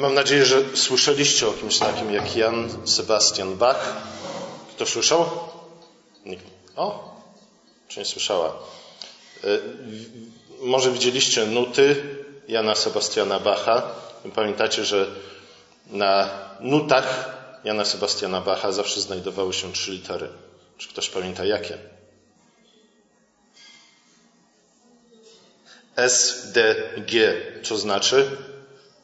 Mam nadzieję, że słyszeliście o kimś takim jak Jan Sebastian Bach. Kto słyszał? Nikt. O, czy nie słyszała? E, może widzieliście nuty Jana Sebastiana Bacha. Pamiętacie, że na nutach Jana Sebastiana Bacha zawsze znajdowały się trzy litery. Czy ktoś pamięta jakie? S, D, G, co znaczy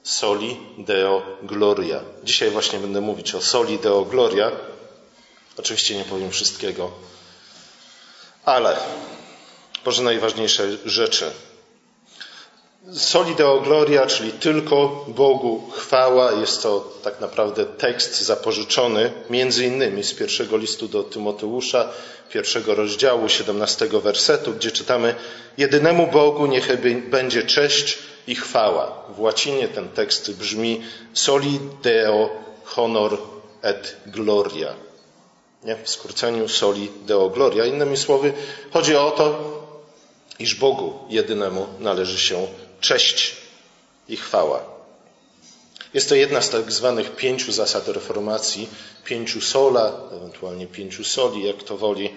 Soli Deo Gloria. Dzisiaj właśnie będę mówić o Soli Deo Gloria. Oczywiście nie powiem wszystkiego, ale może najważniejsze rzeczy. Soli Deo Gloria, czyli tylko Bogu chwała, jest to tak naprawdę tekst zapożyczony między innymi z pierwszego listu do Tymoteusza, pierwszego rozdziału, 17 wersetu, gdzie czytamy Jedynemu Bogu niech będzie cześć i chwała. W łacinie ten tekst brzmi Soli Deo honor et gloria. Nie? W skróceniu Soli Deo gloria. Innymi słowy, chodzi o to, iż Bogu jedynemu należy się cześć i chwała. Jest to jedna z tak zwanych pięciu zasad reformacji, pięciu sola, ewentualnie pięciu soli, jak to woli.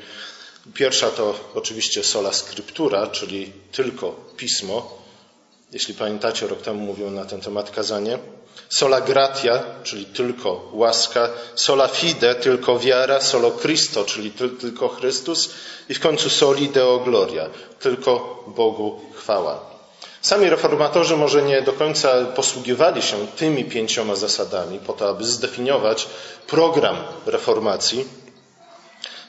Pierwsza to oczywiście sola scriptura, czyli tylko pismo. Jeśli pamiętacie, rok temu mówiłem na ten temat kazanie. Sola gratia, czyli tylko łaska. Sola fide, tylko wiara. Solo Christo, czyli tylko Chrystus. I w końcu soli deo gloria, tylko Bogu chwała. Sami reformatorzy może nie do końca posługiwali się tymi pięcioma zasadami po to, aby zdefiniować program reformacji.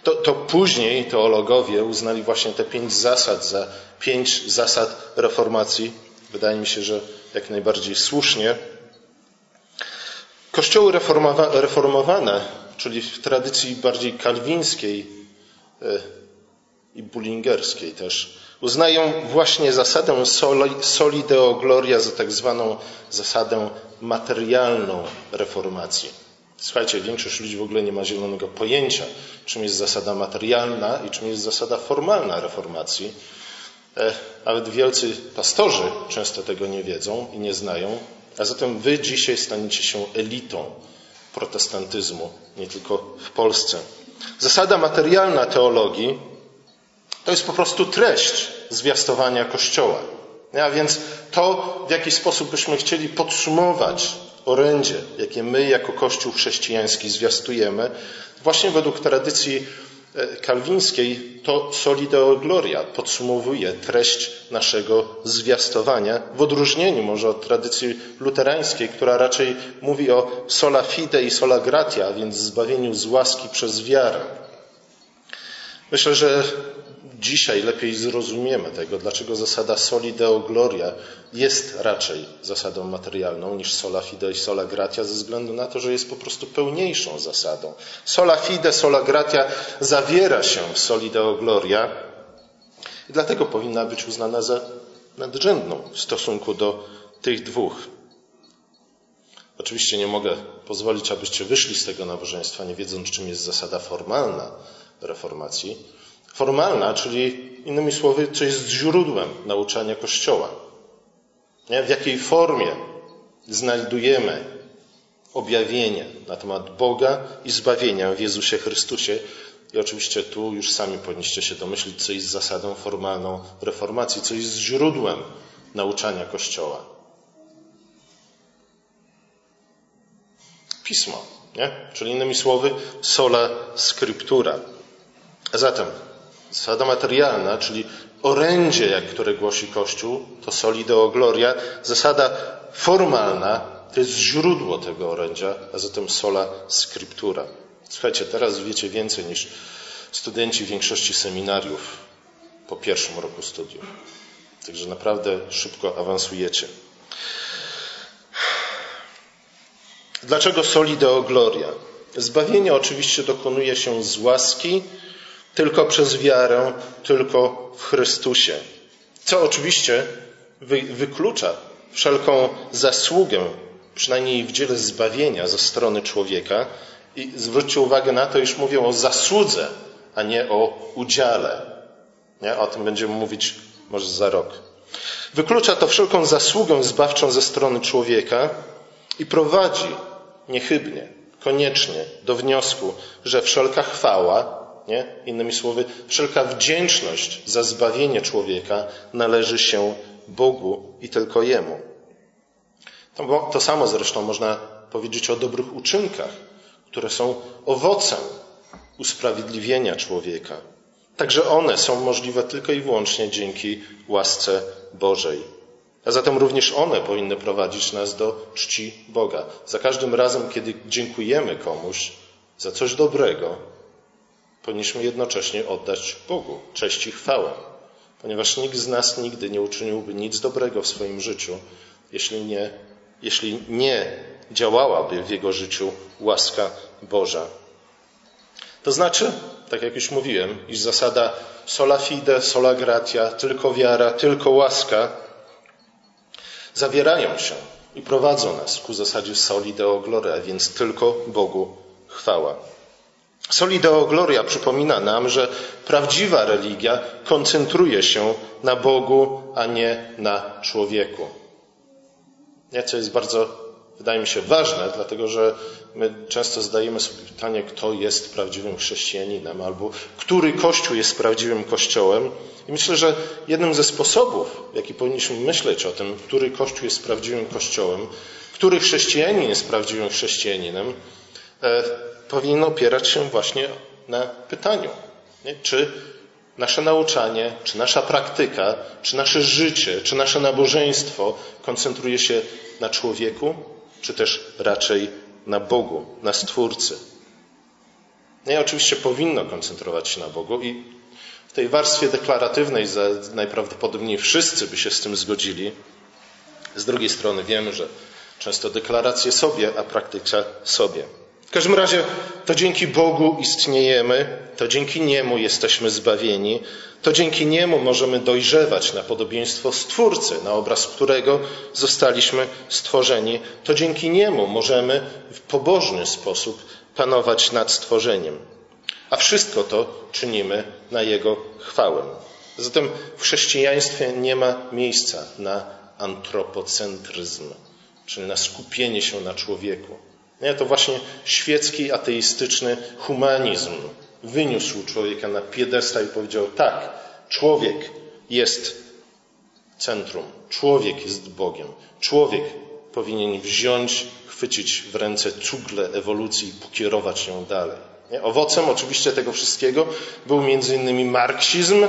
To, to później teologowie uznali właśnie te pięć zasad za pięć zasad reformacji. Wydaje mi się, że jak najbardziej słusznie. Kościoły reformowane, czyli w tradycji bardziej kalwińskiej e, i bullingerskiej też, uznają właśnie zasadę soli, deo gloria za tak zwaną zasadę materialną reformacji. Słuchajcie, większość ludzi w ogóle nie ma zielonego pojęcia, czym jest zasada materialna i czym jest zasada formalna reformacji. E, nawet wielcy pastorzy często tego nie wiedzą i nie znają, a zatem wy dzisiaj staniecie się elitą protestantyzmu, nie tylko w Polsce. Zasada materialna teologii to jest po prostu treść zwiastowania Kościoła. A więc to, w jaki sposób byśmy chcieli podsumować orędzie, jakie my jako Kościół chrześcijański zwiastujemy, właśnie według tradycji e, kalwińskiej to Soli Deo Gloria podsumowuje treść naszego zwiastowania, w odróżnieniu może od tradycji luterańskiej, która raczej mówi o sola fide i sola gratia, a więc zbawieniu z łaski przez wiarę. Myślę, że dzisiaj lepiej zrozumiemy tego, dlaczego zasada soli deo gloria jest raczej zasadą materialną niż sola fide i sola gratia, ze względu na to, że jest po prostu pełniejszą zasadą. Sola fide, sola gratia zawiera się w soli deo gloria i dlatego powinna być uznana za nadrzędną w stosunku do tych dwóch. Oczywiście nie mogę pozwolić, abyście wyszli z tego nabożeństwa, nie wiedząc, czym jest zasada formalna reformacji formalna, czyli innymi słowy, co jest źródłem nauczania Kościoła. Nie? W jakiej formie znajdujemy objawienie na temat Boga i zbawienia w Jezusie Chrystusie. I oczywiście tu już sami powinniście się domyślić, co jest zasadą formalną reformacji, co jest źródłem nauczania Kościoła. Pismo, nie? czyli innymi słowy, sola scriptura. Zatem Zasada materialna, czyli orędzie, jak które głosi Kościół, to soli deo gloria. Zasada formalna to jest źródło tego orędzia, a zatem sola scriptura. Słuchajcie, teraz wiecie więcej niż studenci większości seminariów po pierwszym roku studiów. Także naprawdę szybko awansujecie. Dlaczego soli deo gloria? Zbawienie oczywiście dokonuje się z łaski, tylko przez wiarę, tylko w Chrystusie. Co oczywiście wyklucza wszelką zasługę, przynajmniej w dziele zbawienia ze strony człowieka. I zwróćcie uwagę na to, iż mówię o zasłudze, a nie o udziale. Nie? O tym będziemy mówić może za rok. Wyklucza to wszelką zasługę zbawczą ze strony człowieka i prowadzi niechybnie, koniecznie do wniosku, że wszelka chwała, nie? innymi słowy, wszelka wdzięczność za zbawienie człowieka należy się Bogu i tylko Jemu. To, to samo zresztą można powiedzieć o dobrych uczynkach, które są owocem usprawiedliwienia człowieka. Także one są możliwe tylko i wyłącznie dzięki łasce Bożej. A zatem również one powinny prowadzić nas do czci Boga. Za każdym razem, kiedy dziękujemy komuś za coś dobrego, powinniśmy jednocześnie oddać Bogu cześć i chwałę, ponieważ nikt z nas nigdy nie uczyniłby nic dobrego w swoim życiu, jeśli nie, jeśli nie działałaby w jego życiu łaska Boża. To znaczy, tak jak już mówiłem, iż zasada sola fide, sola gratia, tylko wiara, tylko łaska zawierają się i prowadzą nas ku zasadzie soli deo gloria, więc tylko Bogu chwała. Soli deo gloria przypomina nam, że prawdziwa religia koncentruje się na Bogu, a nie na człowieku. Nie, co jest bardzo wydaje mi się ważne, dlatego że my często zadajemy sobie pytanie, kto jest prawdziwym chrześcijaninem, albo który kościół jest prawdziwym kościołem. I myślę, że jednym ze sposobów, w jaki powinniśmy myśleć o tym, który kościół jest prawdziwym kościołem, który chrześcijanin jest prawdziwym chrześcijaninem, e, powinien opierać się właśnie na pytaniu, nie? czy nasze nauczanie, czy nasza praktyka, czy nasze życie, czy nasze nabożeństwo koncentruje się na człowieku, czy też raczej na Bogu, na Stwórcy. Nie, oczywiście powinno koncentrować się na Bogu i w tej warstwie deklaratywnej najprawdopodobniej wszyscy by się z tym zgodzili. Z drugiej strony wiemy, że często deklaracje sobie, a praktyka sobie. W każdym razie to dzięki Bogu istniejemy, to dzięki Niemu jesteśmy zbawieni, to dzięki Niemu możemy dojrzewać na podobieństwo Stwórcy, na obraz którego zostaliśmy stworzeni, to dzięki Niemu możemy w pobożny sposób panować nad stworzeniem. A wszystko to czynimy na Jego chwałę. Zatem w chrześcijaństwie nie ma miejsca na antropocentryzm, czyli na skupienie się na człowieku. Nie, to właśnie świecki, ateistyczny humanizm wyniósł człowieka na piedestał i powiedział: tak, człowiek jest centrum, człowiek jest Bogiem, człowiek powinien wziąć, chwycić w ręce cugle ewolucji i pokierować ją dalej. Nie? Owocem oczywiście tego wszystkiego był między innymi marksizm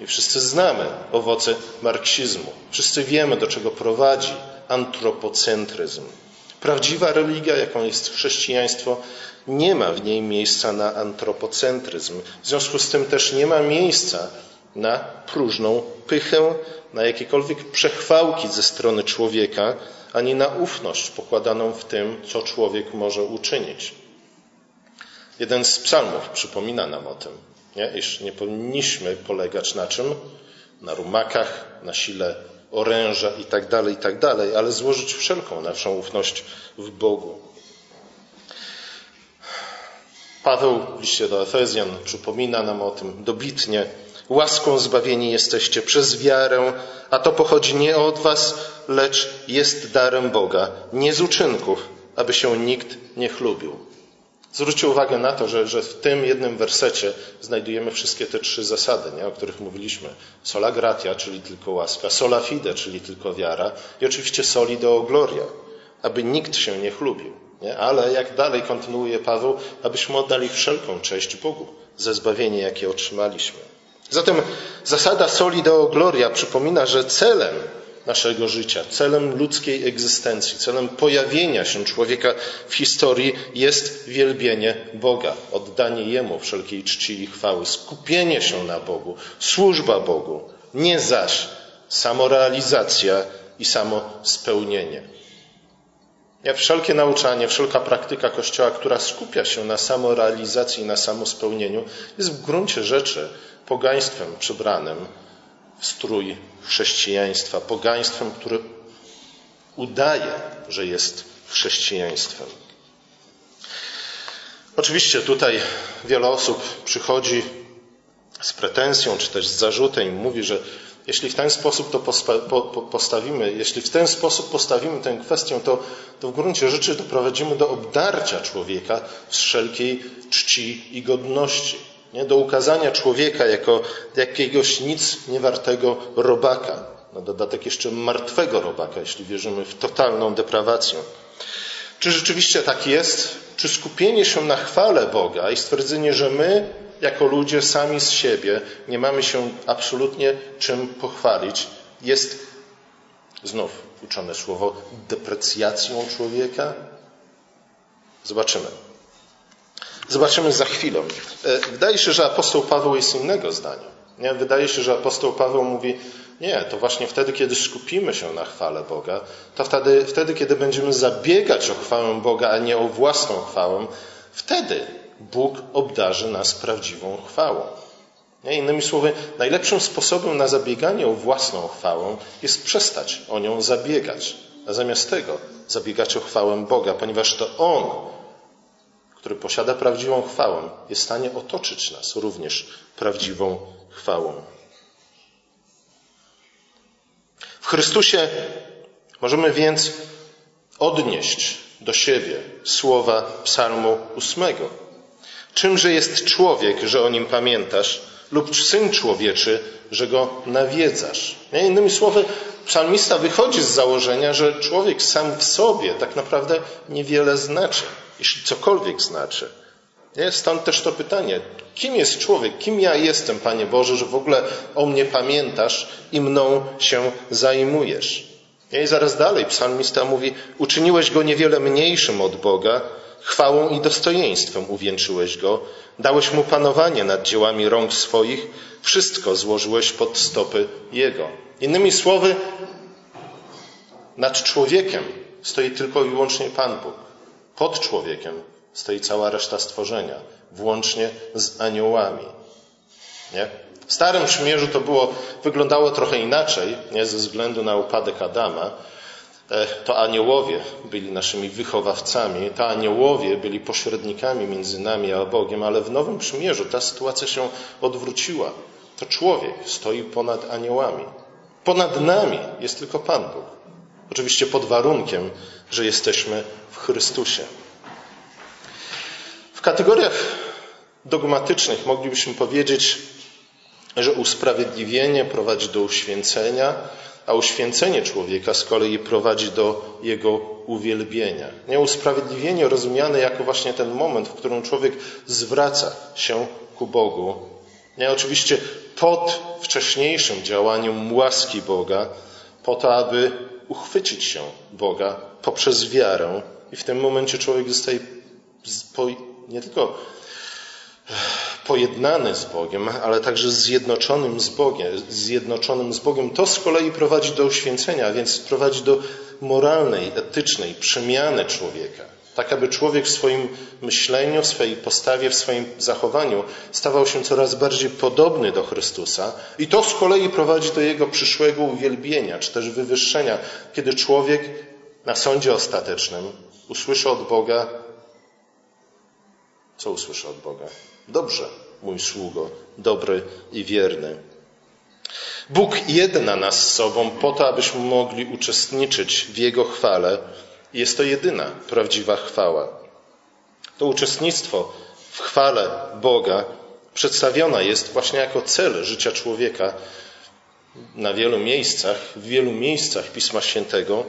i wszyscy znamy owoce marksizmu. Wszyscy wiemy, do czego prowadzi antropocentryzm. Prawdziwa religia, jaką jest chrześcijaństwo, nie ma w niej miejsca na antropocentryzm. W związku z tym też nie ma miejsca na próżną pychę, na jakiekolwiek przechwałki ze strony człowieka, ani na ufność pokładaną w tym, co człowiek może uczynić. Jeden z psalmów przypomina nam o tym, nie? iż nie powinniśmy polegać na czym? Na rumakach, na sile oręża i tak dalej, i tak ale złożyć wszelką naszą ufność w Bogu. Paweł w liście do Efezjan przypomina nam o tym dobitnie. Łaską zbawieni jesteście przez wiarę, a to pochodzi nie od was, lecz jest darem Boga, nie z uczynków, aby się nikt nie chlubił. Zwróćcie uwagę na to, że, że, w tym jednym wersecie znajdujemy wszystkie te trzy zasady, nie, o których mówiliśmy. Sola gratia, czyli tylko łaska, sola fide, czyli tylko wiara i oczywiście soli deo gloria, aby nikt się nie chlubił. Nie? Ale jak dalej kontynuuje Paweł, abyśmy oddali wszelką cześć Bogu ze zbawienie, jakie otrzymaliśmy. Zatem zasada soli deo gloria przypomina, że celem naszego życia, celem ludzkiej egzystencji, celem pojawienia się człowieka w historii jest wielbienie Boga, oddanie Jemu wszelkiej czci i chwały, skupienie się na Bogu, służba Bogu, nie zaś samorealizacja i samo spełnienie. Ja wszelkie nauczanie, wszelka praktyka Kościoła, która skupia się na samorealizacji i na samospełnieniu, jest w gruncie rzeczy pogaństwem przybranym strój chrześcijaństwa, pogaństwem, które udaje, że jest chrześcijaństwem. Oczywiście tutaj wiele osób przychodzi z pretensją, czy też z zarzutem i mówi, że jeśli w ten sposób to postawimy, jeśli w ten sposób postawimy tę kwestię, to, to w gruncie rzeczy doprowadzimy do obdarcia człowieka z wszelkiej czci i godności. Nie? Do ukazania człowieka jako jakiegoś nic niewartego robaka. Na dodatek jeszcze martwego robaka, jeśli wierzymy w totalną deprawację. Czy rzeczywiście tak jest? Czy skupienie się na chwale Boga i stwierdzenie, że my jako ludzie sami z siebie nie mamy się absolutnie czym pochwalić, jest znów uczone słowo deprecjacją człowieka? Zobaczymy. Zobaczymy za chwilę. E, wydaje się, że apostoł Paweł jest innego zdania. Nie? Wydaje się, że apostoł Paweł mówi, nie, to właśnie wtedy, kiedy skupimy się na chwale Boga, to wtedy, wtedy, kiedy będziemy zabiegać o chwałę Boga, a nie o własną chwałę, wtedy Bóg obdarzy nas prawdziwą chwałą. Nie? Innymi słowy, najlepszym sposobem na zabieganie o własną chwałę jest przestać o nią zabiegać, a zamiast tego zabiegać o chwałę Boga, ponieważ to On, który posiada prawdziwą chwałę, jest w stanie otoczyć nas również prawdziwą chwałą. W Chrystusie możemy więc odnieść do siebie słowa Psalmu ósmego. Czymże jest człowiek, że o nim pamiętasz, lub syn człowieczy, że go nawiedzasz? Innymi słowy, psalmista wychodzi z założenia, że człowiek sam w sobie tak naprawdę niewiele znaczy, jeśli cokolwiek znaczy. Stąd też to pytanie, kim jest człowiek, kim ja jestem, Panie Boże, że w ogóle o mnie pamiętasz i mną się zajmujesz. I zaraz dalej psalmista mówi, uczyniłeś go niewiele mniejszym od Boga, chwałą i dostojeństwem uwieńczyłeś go, dałeś mu panowanie nad dziełami rąk swoich, wszystko złożyłeś pod stopy jego. Innymi słowy, nad człowiekiem stoi tylko i wyłącznie Pan Bóg. Pod człowiekiem stoi cała reszta stworzenia, włącznie z aniołami. Nie? W Starym Przymierzu to było, wyglądało trochę inaczej, nie? ze względu na upadek Adama. E, to aniołowie byli naszymi wychowawcami, to aniołowie byli pośrednikami między nami a Bogiem, ale w Nowym Przymierzu ta sytuacja się odwróciła. To człowiek stoi ponad aniołami. Ponad nami jest tylko Pan Bóg. Oczywiście pod warunkiem, że jesteśmy w Chrystusie kategoriach dogmatycznych moglibyśmy powiedzieć, że usprawiedliwienie prowadzi do uświęcenia, a uświęcenie człowieka z kolei prowadzi do jego uwielbienia. Nie usprawiedliwienie rozumiane jako właśnie ten moment, w którym człowiek zwraca się ku Bogu. Nie oczywiście pod wcześniejszym działaniem łaski Boga, po to, aby uchwycić się Boga poprzez wiarę. I w tym momencie człowiek zostaje nie tylko pojednany z Bogiem, ale także zjednoczonym z Bogiem, zjednoczonym z Bogiem. To z kolei prowadzi do uświęcenia, a więc prowadzi do moralnej, etycznej przemiany człowieka. Tak, aby człowiek w swoim myśleniu, w swojej postawie, w swoim zachowaniu stawał się coraz bardziej podobny do Chrystusa. I to z kolei prowadzi do jego przyszłego uwielbienia, czy też wywyższenia, kiedy człowiek na sądzie ostatecznym usłyszy od Boga, co usłyszę od Boga? Dobrze, mój sługo, dobry i wierny. Bóg jedna nas sobą po to, abyśmy mogli uczestniczyć w Jego chwale. Jest to jedyna prawdziwa chwała. To uczestnictwo w chwale Boga przedstawiona jest właśnie jako cel życia człowieka na wielu miejscach, w wielu miejscach Pisma Świętego.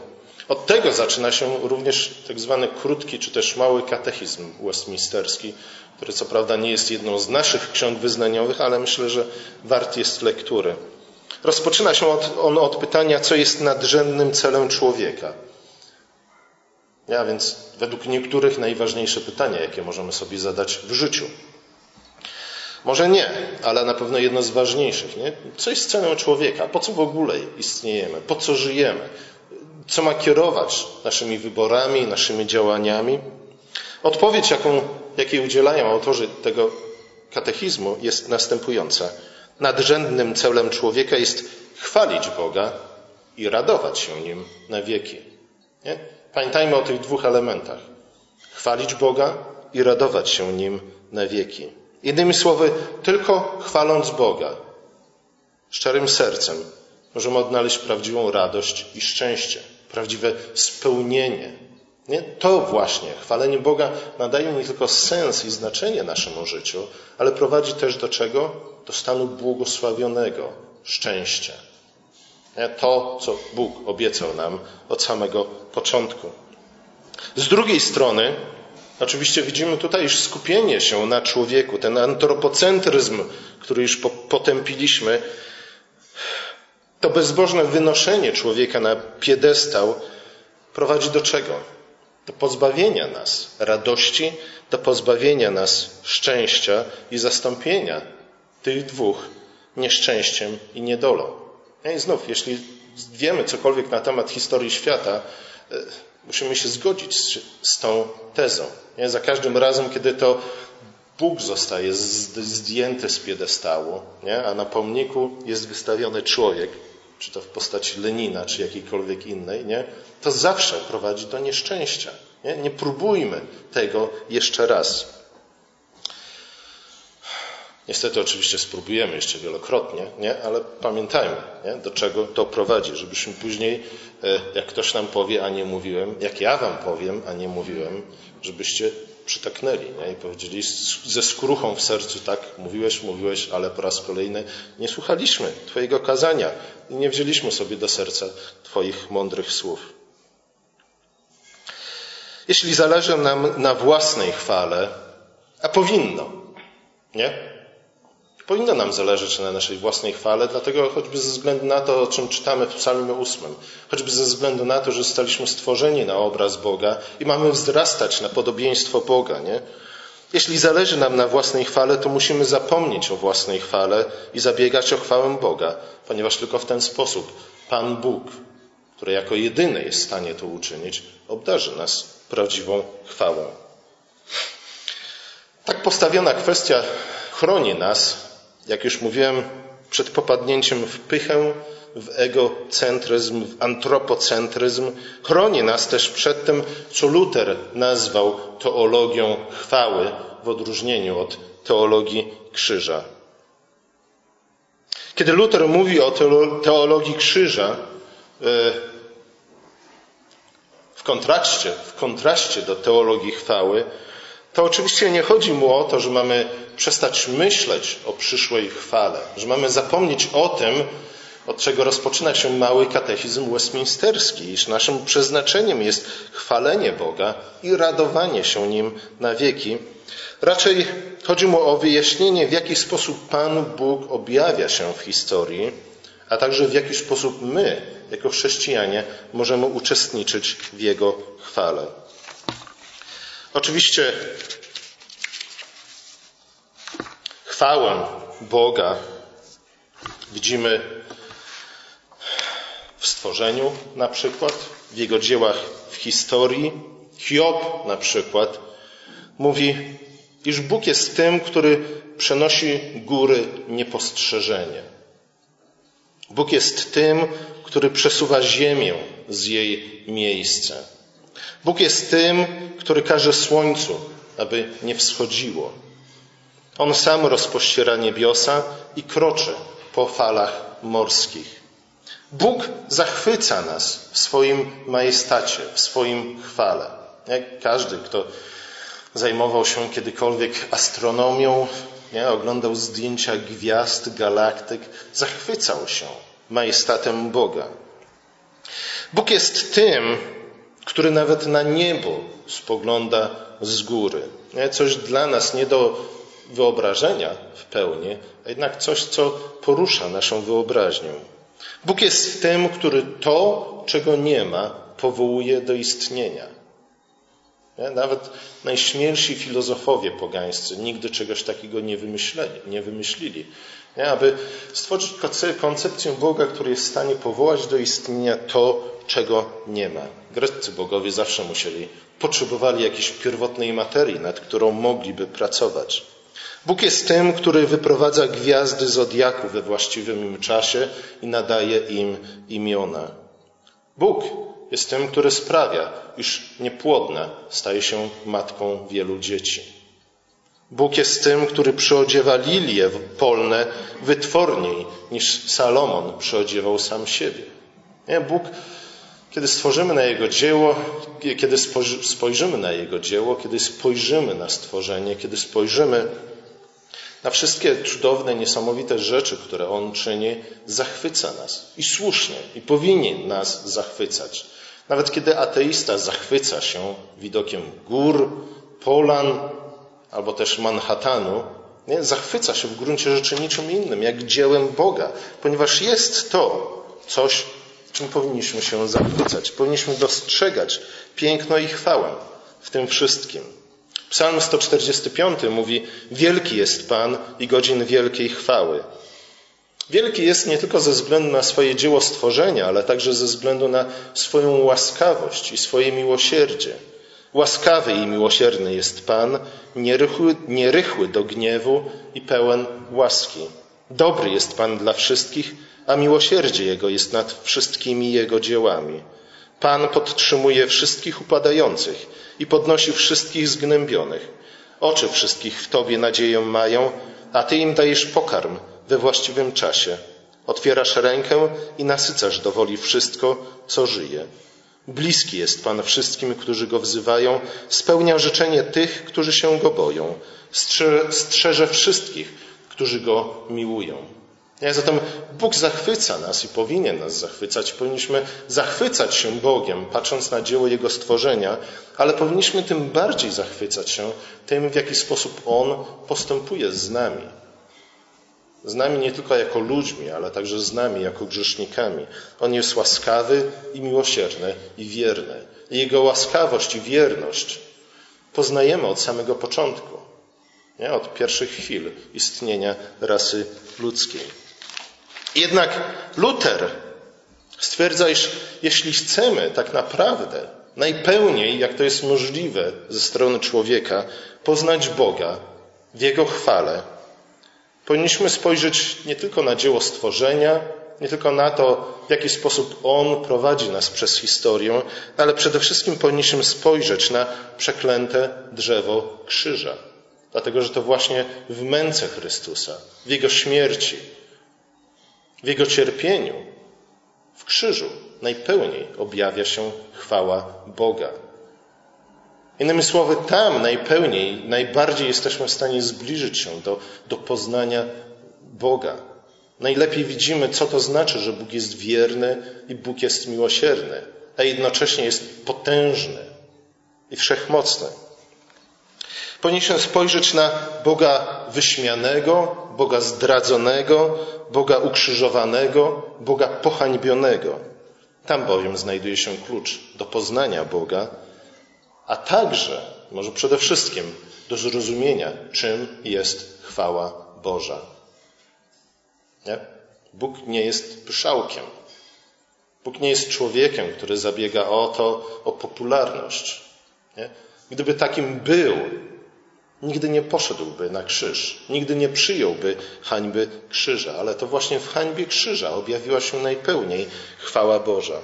Od tego zaczyna się również tak zwany krótki czy też mały katechizm westminsterski, który co prawda nie jest jedną z naszych ksiąg wyznaniowych, ale myślę, że wart jest lektury. Rozpoczyna się od, on od pytania, co jest nadrzędnym celem człowieka. Ja więc według niektórych najważniejsze pytania, jakie możemy sobie zadać w życiu. Może nie, ale na pewno jedno z ważniejszych. Nie? Co jest celem człowieka? Po co w ogóle istniejemy? Po co żyjemy? Co ma kierować naszymi wyborami, naszymi działaniami. Odpowiedź, jaką, jakiej udzielają autorzy tego katechizmu, jest następująca. Nadrzędnym celem człowieka jest chwalić Boga i radować się nim na wieki. Nie? Pamiętajmy o tych dwóch elementach. Chwalić Boga i radować się nim na wieki. Innymi słowy, tylko chwaląc Boga, szczerym sercem, możemy odnaleźć prawdziwą radość i szczęście, prawdziwe spełnienie. Nie? To właśnie, chwalenie Boga nadaje nie tylko sens i znaczenie naszemu życiu, ale prowadzi też do czego? Do stanu błogosławionego szczęścia. To, co Bóg obiecał nam od samego początku. Z drugiej strony, oczywiście widzimy tutaj już skupienie się na człowieku, ten antropocentryzm, który już potępiliśmy, to bezbożne wynoszenie człowieka na piedestał prowadzi do czego? Do pozbawienia nas radości, do pozbawienia nas szczęścia i zastąpienia tych dwóch nieszczęściem i niedolą. I znów, jeśli wiemy cokolwiek na temat historii świata, e, musimy się zgodzić z, z tą tezą. Nie? Za każdym razem, kiedy to Bóg zostaje zdjęty z piedestału, nie? a na pomniku jest wystawiony człowiek, czy to w postaci Lenina, czy jakiejkolwiek innej, nie? to zawsze prowadzi do nieszczęścia. Nie, nie próbujmy tego jeszcze raz. Niestety oczywiście spróbujemy jeszcze wielokrotnie, nie? ale pamiętajmy, nie? do czego to prowadzi, żebyśmy później, e, jak ktoś nam powie, a nie mówiłem, jak ja wam powiem, a nie mówiłem, żebyście przytaknęli nie? i powiedzieli ze skruchą w sercu, tak, mówiłeś, mówiłeś, ale po raz kolejny nie słuchaliśmy Twojego kazania i nie wzięliśmy sobie do serca Twoich mądrych słów. Jeśli zależy nam na własnej chwale, a powinno, nie? Powinno nam zależeć na naszej własnej chwale, dlatego choćby ze względu na to, o czym czytamy w Psalmie 8, choćby ze względu na to, że zostaliśmy stworzeni na obraz Boga i mamy wzrastać na podobieństwo Boga, nie? Jeśli zależy nam na własnej chwale, to musimy zapomnieć o własnej chwale i zabiegać o chwałę Boga, ponieważ tylko w ten sposób Pan Bóg, który jako jedyny jest w stanie to uczynić, obdarzy nas prawdziwą chwałą. Tak postawiona kwestia chroni nas jak już mówiłem, przed popadnięciem w pychę, w egocentryzm, w antropocentryzm, chroni nas też przed tym, co Luter nazwał teologią chwały, w odróżnieniu od teologii krzyża. Kiedy Luter mówi o teologii krzyża, e, w kontraście, w kontraście do teologii chwały, to oczywiście nie chodzi mu o to, że mamy przestać myśleć o przyszłej chwale, że mamy zapomnieć o tym, od czego rozpoczyna się mały katechizm westminsterski, iż naszym przeznaczeniem jest chwalenie Boga i radowanie się Nim na wieki. Raczej chodzi mu o wyjaśnienie, w jaki sposób Pan Bóg objawia się w historii, a także w jaki sposób my, jako chrześcijanie, możemy uczestniczyć w Jego chwale. Oczywiście chwałę Boga widzimy w stworzeniu na przykład, w jego dziełach w historii. Hiob na przykład mówi, iż Bóg jest tym, który przenosi góry niepostrzeżenie. Bóg jest tym, który przesuwa ziemię z jej miejsca. Bóg jest tym, który każe słońcu, aby nie wschodziło. On sam rozpościera niebiosa i kroczy po falach morskich. Bóg zachwyca nas w swoim majestacie, w swoim chwale. Jak każdy, kto zajmował się kiedykolwiek astronomią, nie, oglądał zdjęcia gwiazd, galaktyk, zachwycał się majestatem Boga. Bóg jest tym, który nawet na niebo spogląda z góry. Coś dla nas nie do wyobrażenia w pełni, a jednak coś, co porusza naszą wyobraźnię. Bóg jest tym, który to, czego nie ma, powołuje do istnienia. Nie? Nawet najśmielsi filozofowie pogańscy nigdy czegoś takiego nie. Nie wymyślili. Nie? Aby stworzyć koncepcję Boga, który jest w stanie powołać do istnienia to, czego nie ma. Greccy bogowie zawsze musieli, potrzebowali jakiejś pierwotnej materii, nad którą mogliby pracować. Bóg jest tym, który wyprowadza gwiazdy zodiaku we właściwym im czasie i nadaje im imiona. Bóg jest tym, który sprawia, iż niepłodna staje się matką wielu dzieci. Bóg jest tym, który przyodziewa lilie polne wytworniej niż Salomon przyodziewał sam siebie. Nie? Bóg, kiedy stworzymy na Jego dzieło, kiedy spojrzymy na Jego dzieło, kiedy spojrzymy na stworzenie, kiedy spojrzymy na wszystkie cudowne, niesamowite rzeczy, które On czyni, zachwyca nas. I słusznie, i powinien nas zachwycać. Nawet kiedy ateista zachwyca się widokiem gór, polan albo też Manhattanu, nie? zachwyca się w gruncie rzeczy niczym innym, jak dziełem Boga, ponieważ jest to coś, czym powinniśmy się zachwycać. Powinniśmy dostrzegać piękno i chwałę w tym wszystkim. Psalm 145 mówi: Wielki jest Pan i godzin wielkiej chwały. Wielki jest nie tylko ze względu na swoje dzieło stworzenia, ale także ze względu na swoją łaskawość i swoje miłosierdzie. Łaskawy i miłosierny jest Pan, nierychły, nierychły do gniewu i pełen łaski. Dobry jest Pan dla wszystkich, a miłosierdzie Jego jest nad wszystkimi Jego dziełami. Pan podtrzymuje wszystkich upadających i podnosi wszystkich zgnębionych. Oczy wszystkich w Tobie nadzieję mają, a Ty im dajesz pokarm we właściwym czasie. Otwierasz rękę i nasycasz do woli wszystko, co żyje. Bliski jest Pan wszystkim, którzy Go wzywają, spełnia życzenie tych, którzy się Go boją, strzeże wszystkich, którzy Go miłują. Ja, zatem Bóg zachwyca nas i powinien nas zachwycać. Powinniśmy zachwycać się Bogiem, patrząc na dzieło Jego stworzenia, ale powinniśmy tym bardziej zachwycać się tym, w jaki sposób On postępuje z nami. Z nami nie tylko jako ludźmi, ale także z nami jako grzesznikami. On jest łaskawy i miłosierny i wierny. I Jego łaskawość i wierność poznajemy od samego początku, nie? od pierwszych chwil istnienia rasy ludzkiej. Jednak Luter stwierdza, iż jeśli chcemy tak naprawdę najpełniej, jak to jest możliwe ze strony człowieka, poznać Boga w Jego chwale, powinniśmy spojrzeć nie tylko na dzieło stworzenia, nie tylko na to, w jaki sposób On prowadzi nas przez historię, ale przede wszystkim powinniśmy spojrzeć na przeklęte drzewo krzyża. Dlatego, że to właśnie w męce Chrystusa, w Jego śmierci, w Jego cierpieniu, w krzyżu najpełniej objawia się chwała Boga. Innymi słowy, tam najpełniej, najbardziej jesteśmy w stanie zbliżyć się do, do poznania Boga. Najlepiej widzimy, co to znaczy, że Bóg jest wierny i Bóg jest miłosierny, a jednocześnie jest potężny i wszechmocny. Powinniśmy spojrzeć na Boga wyśmianego, Boga zdradzonego, Boga ukrzyżowanego, Boga pohańbionego. Tam bowiem znajduje się klucz do poznania Boga, a także, może przede wszystkim, do zrozumienia, czym jest chwała Boża. Nie? Bóg nie jest pyszałkiem. Bóg nie jest człowiekiem, który zabiega o to, o popularność. Nie? Gdyby takim był, nigdy nie poszedłby na krzyż, nigdy nie przyjąłby hańby krzyża, ale to właśnie w hańbie krzyża objawiła się najpełniej chwała Boża.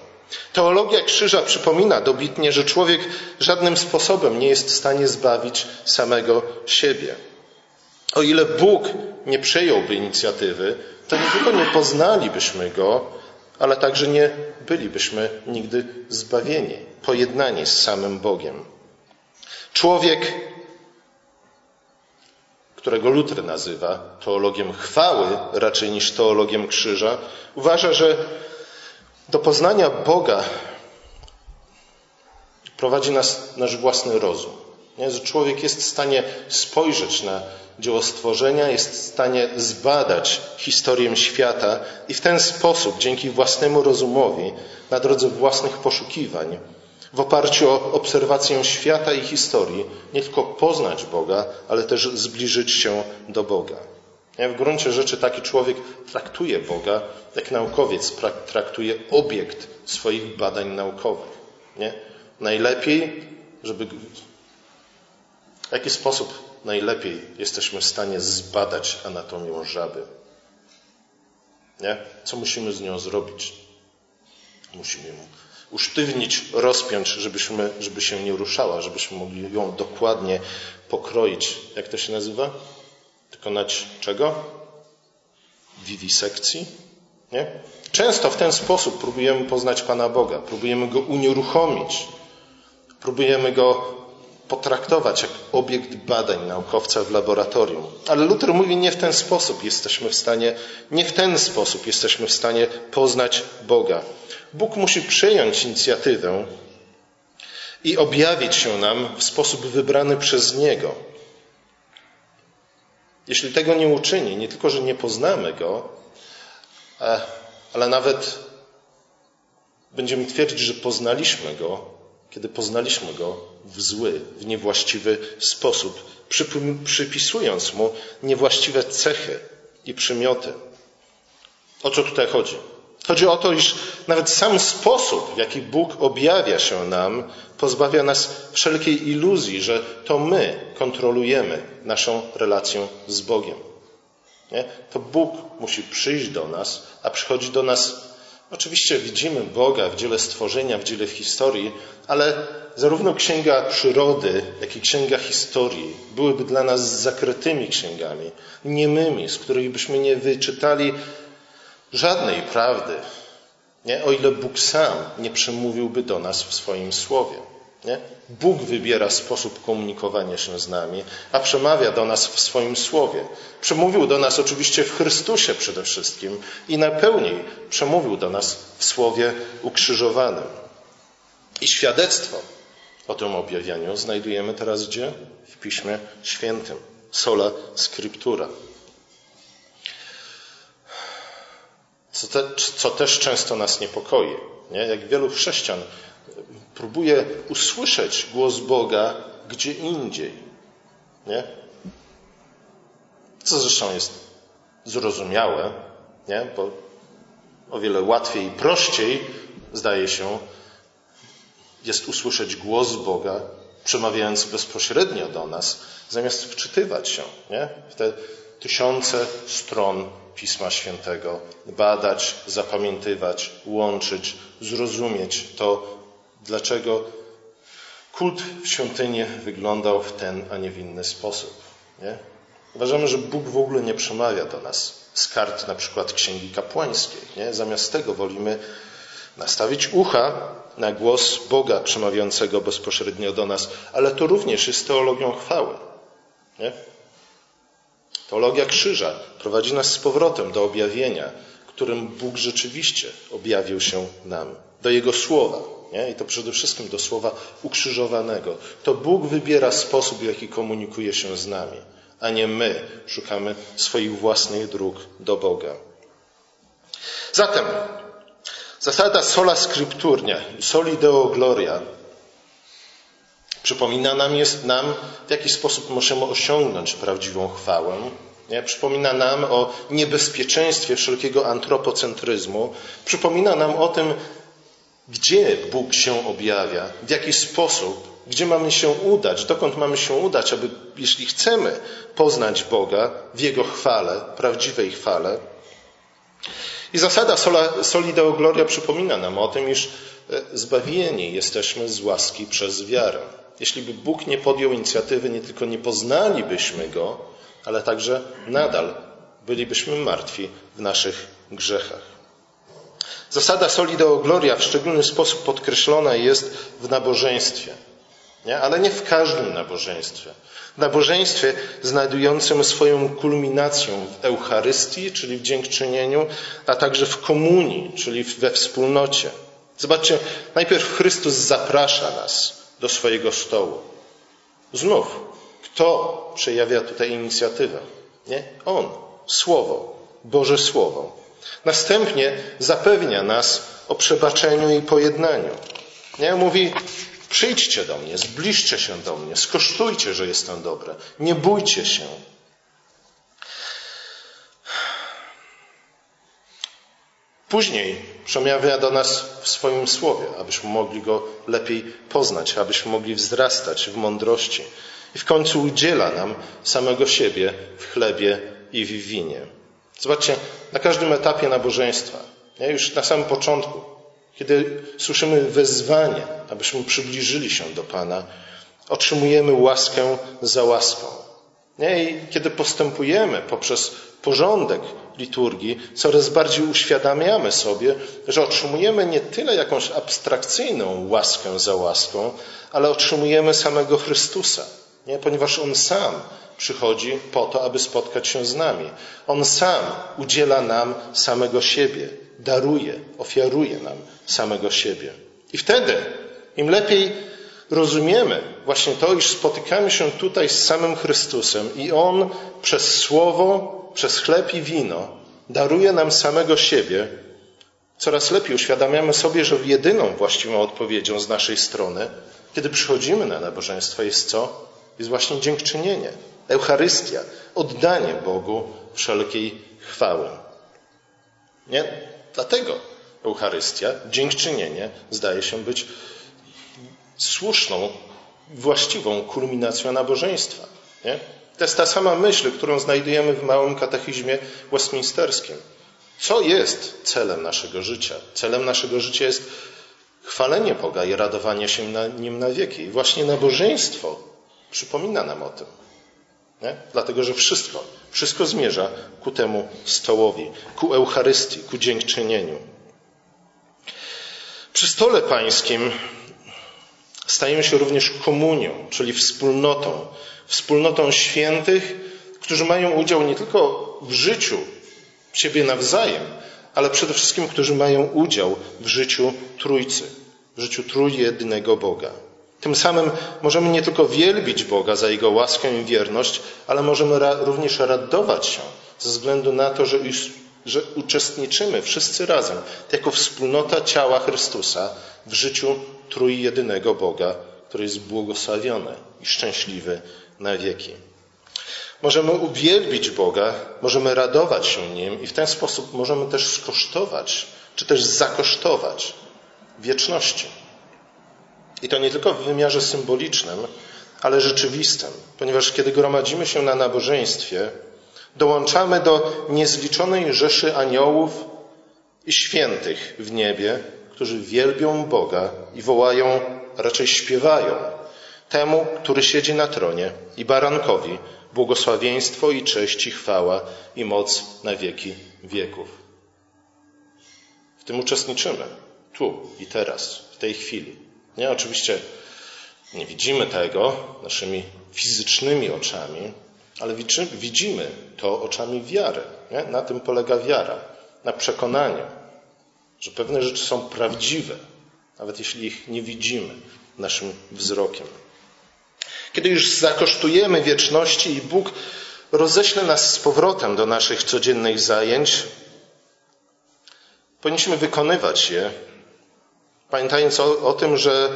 Teologia krzyża przypomina dobitnie, że człowiek żadnym sposobem nie jest w stanie zbawić samego siebie. O ile Bóg nie przejąłby inicjatywy, to nie tylko nie poznalibyśmy Go, ale także nie bylibyśmy nigdy zbawieni, pojednani z samym Bogiem. Człowiek którego Luther nazywa teologiem chwały raczej niż teologiem krzyża, uważa, że do poznania Boga prowadzi nas nasz własny rozum. Nie? Że człowiek jest w stanie spojrzeć na dzieło stworzenia, jest w stanie zbadać historię świata i w ten sposób, dzięki własnemu rozumowi, na drodze własnych poszukiwań, w oparciu o obserwację świata i historii nie tylko poznać Boga, ale też zbliżyć się do Boga. W gruncie rzeczy taki człowiek traktuje Boga, jak naukowiec traktuje obiekt swoich badań naukowych. Nie? Najlepiej, żeby. W jaki sposób najlepiej jesteśmy w stanie zbadać anatomię żaby? Nie? Co musimy z nią zrobić? Musimy usztywnić, rozpiąć, żebyśmy, żeby się nie ruszała, żebyśmy mogli ją dokładnie pokroić. Jak to się nazywa? Dokonać czego? Wiwisekcji? Nie? Często w ten sposób próbujemy poznać Pana Boga, próbujemy Go unieruchomić, próbujemy Go potraktować jak obiekt badań naukowca w laboratorium. Ale Luther mówi, nie w ten sposób jesteśmy w stanie, nie w ten sposób jesteśmy w stanie poznać Boga. Bóg musi przyjąć inicjatywę i objawić się nam w sposób wybrany przez Niego. Jeśli tego nie uczyni, nie tylko, że nie poznamy Go, e, ale nawet będziemy twierdzić, że poznaliśmy Go, kiedy poznaliśmy Go w zły, w niewłaściwy sposób, przypisując Mu niewłaściwe cechy i przymioty. O co tutaj chodzi? Chodzi o to, iż nawet sam sposób, w jaki Bóg objawia się nam, pozbawia nas wszelkiej iluzji, że to my kontrolujemy naszą relację z Bogiem. Nie? To Bóg musi przyjść do nas, a przychodzi do nas. Oczywiście widzimy Boga w dziele stworzenia, w dziele historii, ale zarówno księga przyrody, jak i księga historii byłyby dla nas zakrytymi księgami, niemymi, z których byśmy nie wyczytali żadnej prawdy, nie? o ile Bóg sam nie przemówiłby do nas w swoim słowie. Nie? Bóg wybiera sposób komunikowania się z nami, a przemawia do nas w swoim słowie. Przemówił do nas oczywiście w Chrystusie przede wszystkim i najpełniej przemówił do nas w słowie ukrzyżowanym. I świadectwo o tym objawieniu znajdujemy teraz gdzie? W Piśmie Świętym. Sola Scriptura. Co, te, co też często nas niepokoi. Nie? Jak wielu chrześcijan próbuje usłyszeć głos Boga gdzie indziej. Nie? Co zresztą jest zrozumiałe, nie? bo o wiele łatwiej i prościej, zdaje się, jest usłyszeć głos Boga, przemawiając bezpośrednio do nas, zamiast wczytywać się nie? w te tysiące stron Pisma Świętego, badać, zapamiętywać, łączyć, zrozumieć to, dlaczego kult w świątyni wyglądał w ten, a nie w inny sposób. Nie? Uważamy, że Bóg w ogóle nie przemawia do nas z kart na przykład Księgi Kapłańskiej. Nie? Zamiast tego wolimy nastawić ucha na głos Boga przemawiającego bezpośrednio do nas, ale to również jest teologią chwały. Nie? Teologia krzyża prowadzi nas z powrotem do objawienia, którym Bóg rzeczywiście objawił się nam, do Jego słowa. Nie? I to przede wszystkim do słowa ukrzyżowanego. To Bóg wybiera sposób, w jaki komunikuje się z nami, a nie my szukamy swoich własnych dróg do Boga. Zatem zasada sola scripturnia, soli deo gloria Przypomina nam, jest nam, w jaki sposób możemy osiągnąć prawdziwą chwałę. Nie? Przypomina nam o niebezpieczeństwie wszelkiego antropocentryzmu. Przypomina nam o tym, gdzie Bóg się objawia, w jaki sposób, gdzie mamy się udać, dokąd mamy się udać, aby, jeśli chcemy poznać Boga w Jego chwale, prawdziwej chwale. I zasada soli deo gloria przypomina nam o tym, iż e, zbawieni jesteśmy z łaski przez wiarę. Jeśli by Bóg nie podjął inicjatywy, nie tylko nie poznalibyśmy Go, ale także nadal bylibyśmy martwi w naszych grzechach. Zasada Solideo Gloria w szczególny sposób podkreślona jest w nabożeństwie, nie? ale nie w każdym nabożeństwie. W nabożeństwie znajdującym swoją kulminację w Eucharystii, czyli w dziękczynieniu, a także w komunii, czyli we wspólnocie. Zobaczcie, najpierw Chrystus zaprasza nas do swojego stołu. Znów, kto przejawia tutaj inicjatywę? Nie? On, Słowo, Boże Słowo. Następnie zapewnia nas o przebaczeniu i pojednaniu. Nie? Mówi, przyjdźcie do mnie, zbliżcie się do mnie, skosztujcie, że jestem dobre. Nie bójcie się. Później przemawia do nas w swoim słowie, abyśmy mogli go lepiej poznać, abyśmy mogli wzrastać w mądrości. I w końcu udziela nam samego siebie w chlebie i w winie. Zobaczcie, na każdym etapie nabożeństwa, nie? już na samym początku, kiedy słyszymy wezwanie, abyśmy przybliżyli się do Pana, otrzymujemy łaskę za łaską. Nie? I kiedy postępujemy poprzez porządek liturgii, coraz bardziej uświadamiamy sobie, że otrzymujemy nie tyle jakąś abstrakcyjną łaskę za łaską, ale otrzymujemy samego Chrystusa, nie? ponieważ On sam przychodzi po to, aby spotkać się z nami. On sam udziela nam samego siebie, daruje, ofiaruje nam samego siebie. I wtedy, im lepiej rozumiemy właśnie to, iż spotykamy się tutaj z samym Chrystusem i On przez Słowo, przez chleb i wino daruje nam samego siebie, coraz lepiej uświadamiamy sobie, że jedyną właściwą odpowiedzią z naszej strony, kiedy przychodzimy na nabożeństwo, jest co? Jest właśnie dziękczynienie, Eucharystia, oddanie Bogu wszelkiej chwały. Nie? Dlatego Eucharystia, dziękczynienie, zdaje się być słuszną, właściwą kulminacją nabożeństwa. Nie? To jest ta sama myśl, którą znajdujemy w małym katechizmie westminsterskim. Co jest celem naszego życia? Celem naszego życia jest chwalenie Boga i radowanie się na nim na wieki. I właśnie nabożeństwo przypomina nam o tym. Nie? Dlatego, że wszystko, wszystko zmierza ku temu stołowi, ku Eucharystii, ku dziękczynieniu. Przy stole pańskim stajemy się również komunią, czyli wspólnotą, wspólnotą świętych, którzy mają udział nie tylko w życiu siebie nawzajem, ale przede wszystkim, którzy mają udział w życiu Trójcy, w życiu trójjednego Boga. Tym samym możemy nie tylko wielbić Boga za Jego łaskę i wierność, ale możemy również radować się ze względu na to, że, że uczestniczymy wszyscy razem, jako wspólnota ciała Chrystusa w życiu trójjedynego Boga, który jest błogosławiony i szczęśliwy na wieki. Możemy uwielbić Boga, możemy radować się Nim i w ten sposób możemy też skosztować, czy też zakosztować wieczności. I to nie tylko w wymiarze symbolicznym, ale rzeczywistym, ponieważ kiedy gromadzimy się na nabożeństwie, dołączamy do niezliczonej rzeszy aniołów i świętych w niebie, którzy wielbią Boga i wołają, raczej śpiewają, temu, który siedzi na tronie i barankowi, błogosławieństwo i cześć i chwała i moc na wieki wieków. W tym uczestniczymy, tu i teraz, w tej chwili. Nie, oczywiście nie widzimy tego naszymi fizycznymi oczami, ale widzimy to oczami wiary. Nie? Na tym polega wiara, na przekonaniu, że pewne rzeczy są prawdziwe, nawet jeśli ich nie widzimy naszym wzrokiem. Kiedy już zakosztujemy wieczności i Bóg roześle nas z powrotem do naszych codziennych zajęć, powinniśmy wykonywać je, pamiętając o, o tym, że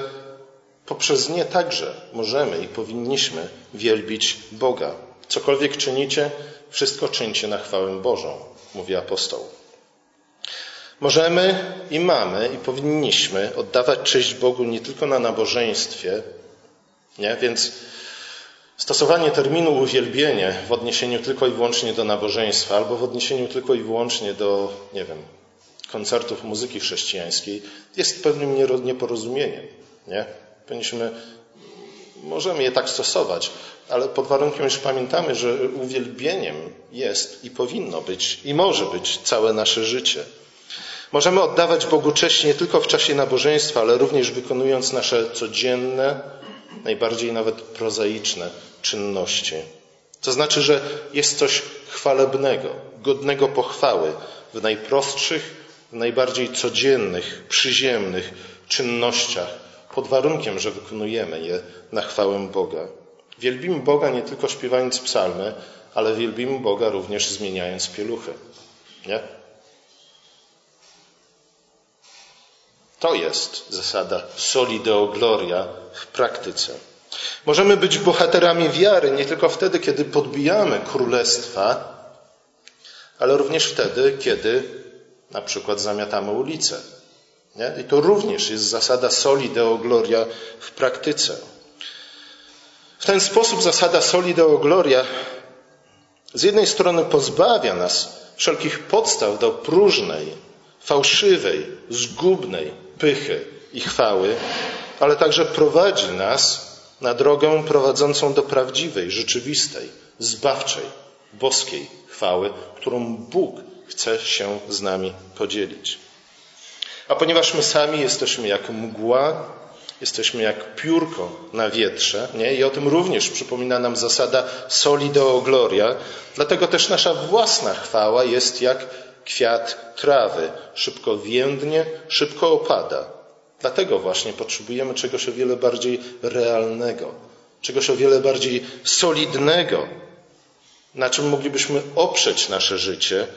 poprzez nie także możemy i powinniśmy wielbić Boga. Cokolwiek czynicie, wszystko czyńcie na chwałę Bożą, mówi apostoł. Możemy i mamy i powinniśmy oddawać cześć Bogu nie tylko na nabożeństwie, nie? Więc stosowanie terminu uwielbienie w odniesieniu tylko i wyłącznie do nabożeństwa albo w odniesieniu tylko i wyłącznie do, nie wiem, koncertów muzyki chrześcijańskiej jest pewnym nieporozumieniem. Nie? Powinniśmy, możemy je tak stosować, ale pod warunkiem, że pamiętamy, że uwielbieniem jest i powinno być i może być całe nasze życie. Możemy oddawać Bogu cześć nie tylko w czasie nabożeństwa, ale również wykonując nasze codzienne, najbardziej nawet prozaiczne czynności. To znaczy, że jest coś chwalebnego, godnego pochwały w najprostszych, w najbardziej codziennych, przyziemnych czynnościach, pod warunkiem, że wykonujemy je na chwałę Boga. Wielbimy Boga nie tylko śpiewając psalmy, ale wielbimy Boga również zmieniając pieluchy. Nie? To jest zasada soli deo gloria w praktyce. Możemy być bohaterami wiary nie tylko wtedy, kiedy podbijamy królestwa, ale również wtedy, kiedy na przykład zamiatamy ulicę. Nie? I to również jest zasada soli deo gloria w praktyce. W ten sposób zasada soli deo gloria z jednej strony pozbawia nas wszelkich podstaw do próżnej, fałszywej, zgubnej pychy i chwały, ale także prowadzi nas na drogę prowadzącą do prawdziwej, rzeczywistej, zbawczej, boskiej chwały, którą Bóg chce się z nami podzielić. A ponieważ my sami jesteśmy jak mgła, jesteśmy jak piórko na wietrze, nie? i o tym również przypomina nam zasada soli deo gloria, dlatego też nasza własna chwała jest jak kwiat trawy, szybko więdnie, szybko opada. Dlatego właśnie potrzebujemy czegoś o wiele bardziej realnego, czegoś o wiele bardziej solidnego, na czym moglibyśmy oprzeć nasze życie,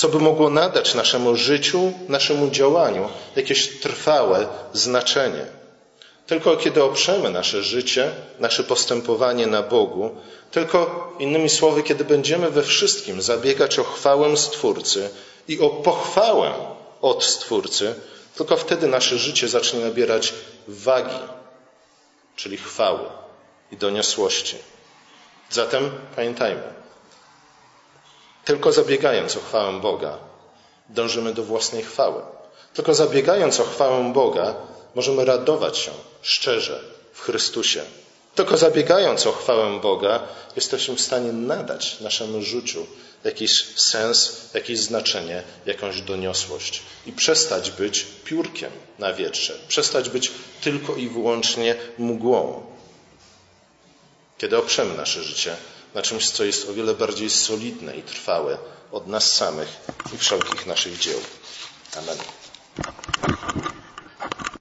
co by mogło nadać naszemu życiu, naszemu działaniu jakieś trwałe znaczenie. Tylko kiedy oprzemy nasze życie, nasze postępowanie na Bogu, tylko innymi słowy, kiedy będziemy we wszystkim zabiegać o chwałę Stwórcy i o pochwałę od Stwórcy, tylko wtedy nasze życie zacznie nabierać wagi, czyli chwały i doniosłości. Zatem pamiętajmy, tylko zabiegając o chwałę Boga, dążymy do własnej chwały. Tylko zabiegając o chwałę Boga, możemy radować się szczerze w Chrystusie. Tylko zabiegając o chwałę Boga, jesteśmy w stanie nadać naszemu życiu jakiś sens, jakieś znaczenie, jakąś doniosłość i przestać być piórkiem na wietrze, przestać być tylko i wyłącznie mgłą. Kiedy oprzemy nasze życie na czymś, co jest o wiele bardziej solidne i trwałe od nas samych i wszelkich naszych dzieł. Amen.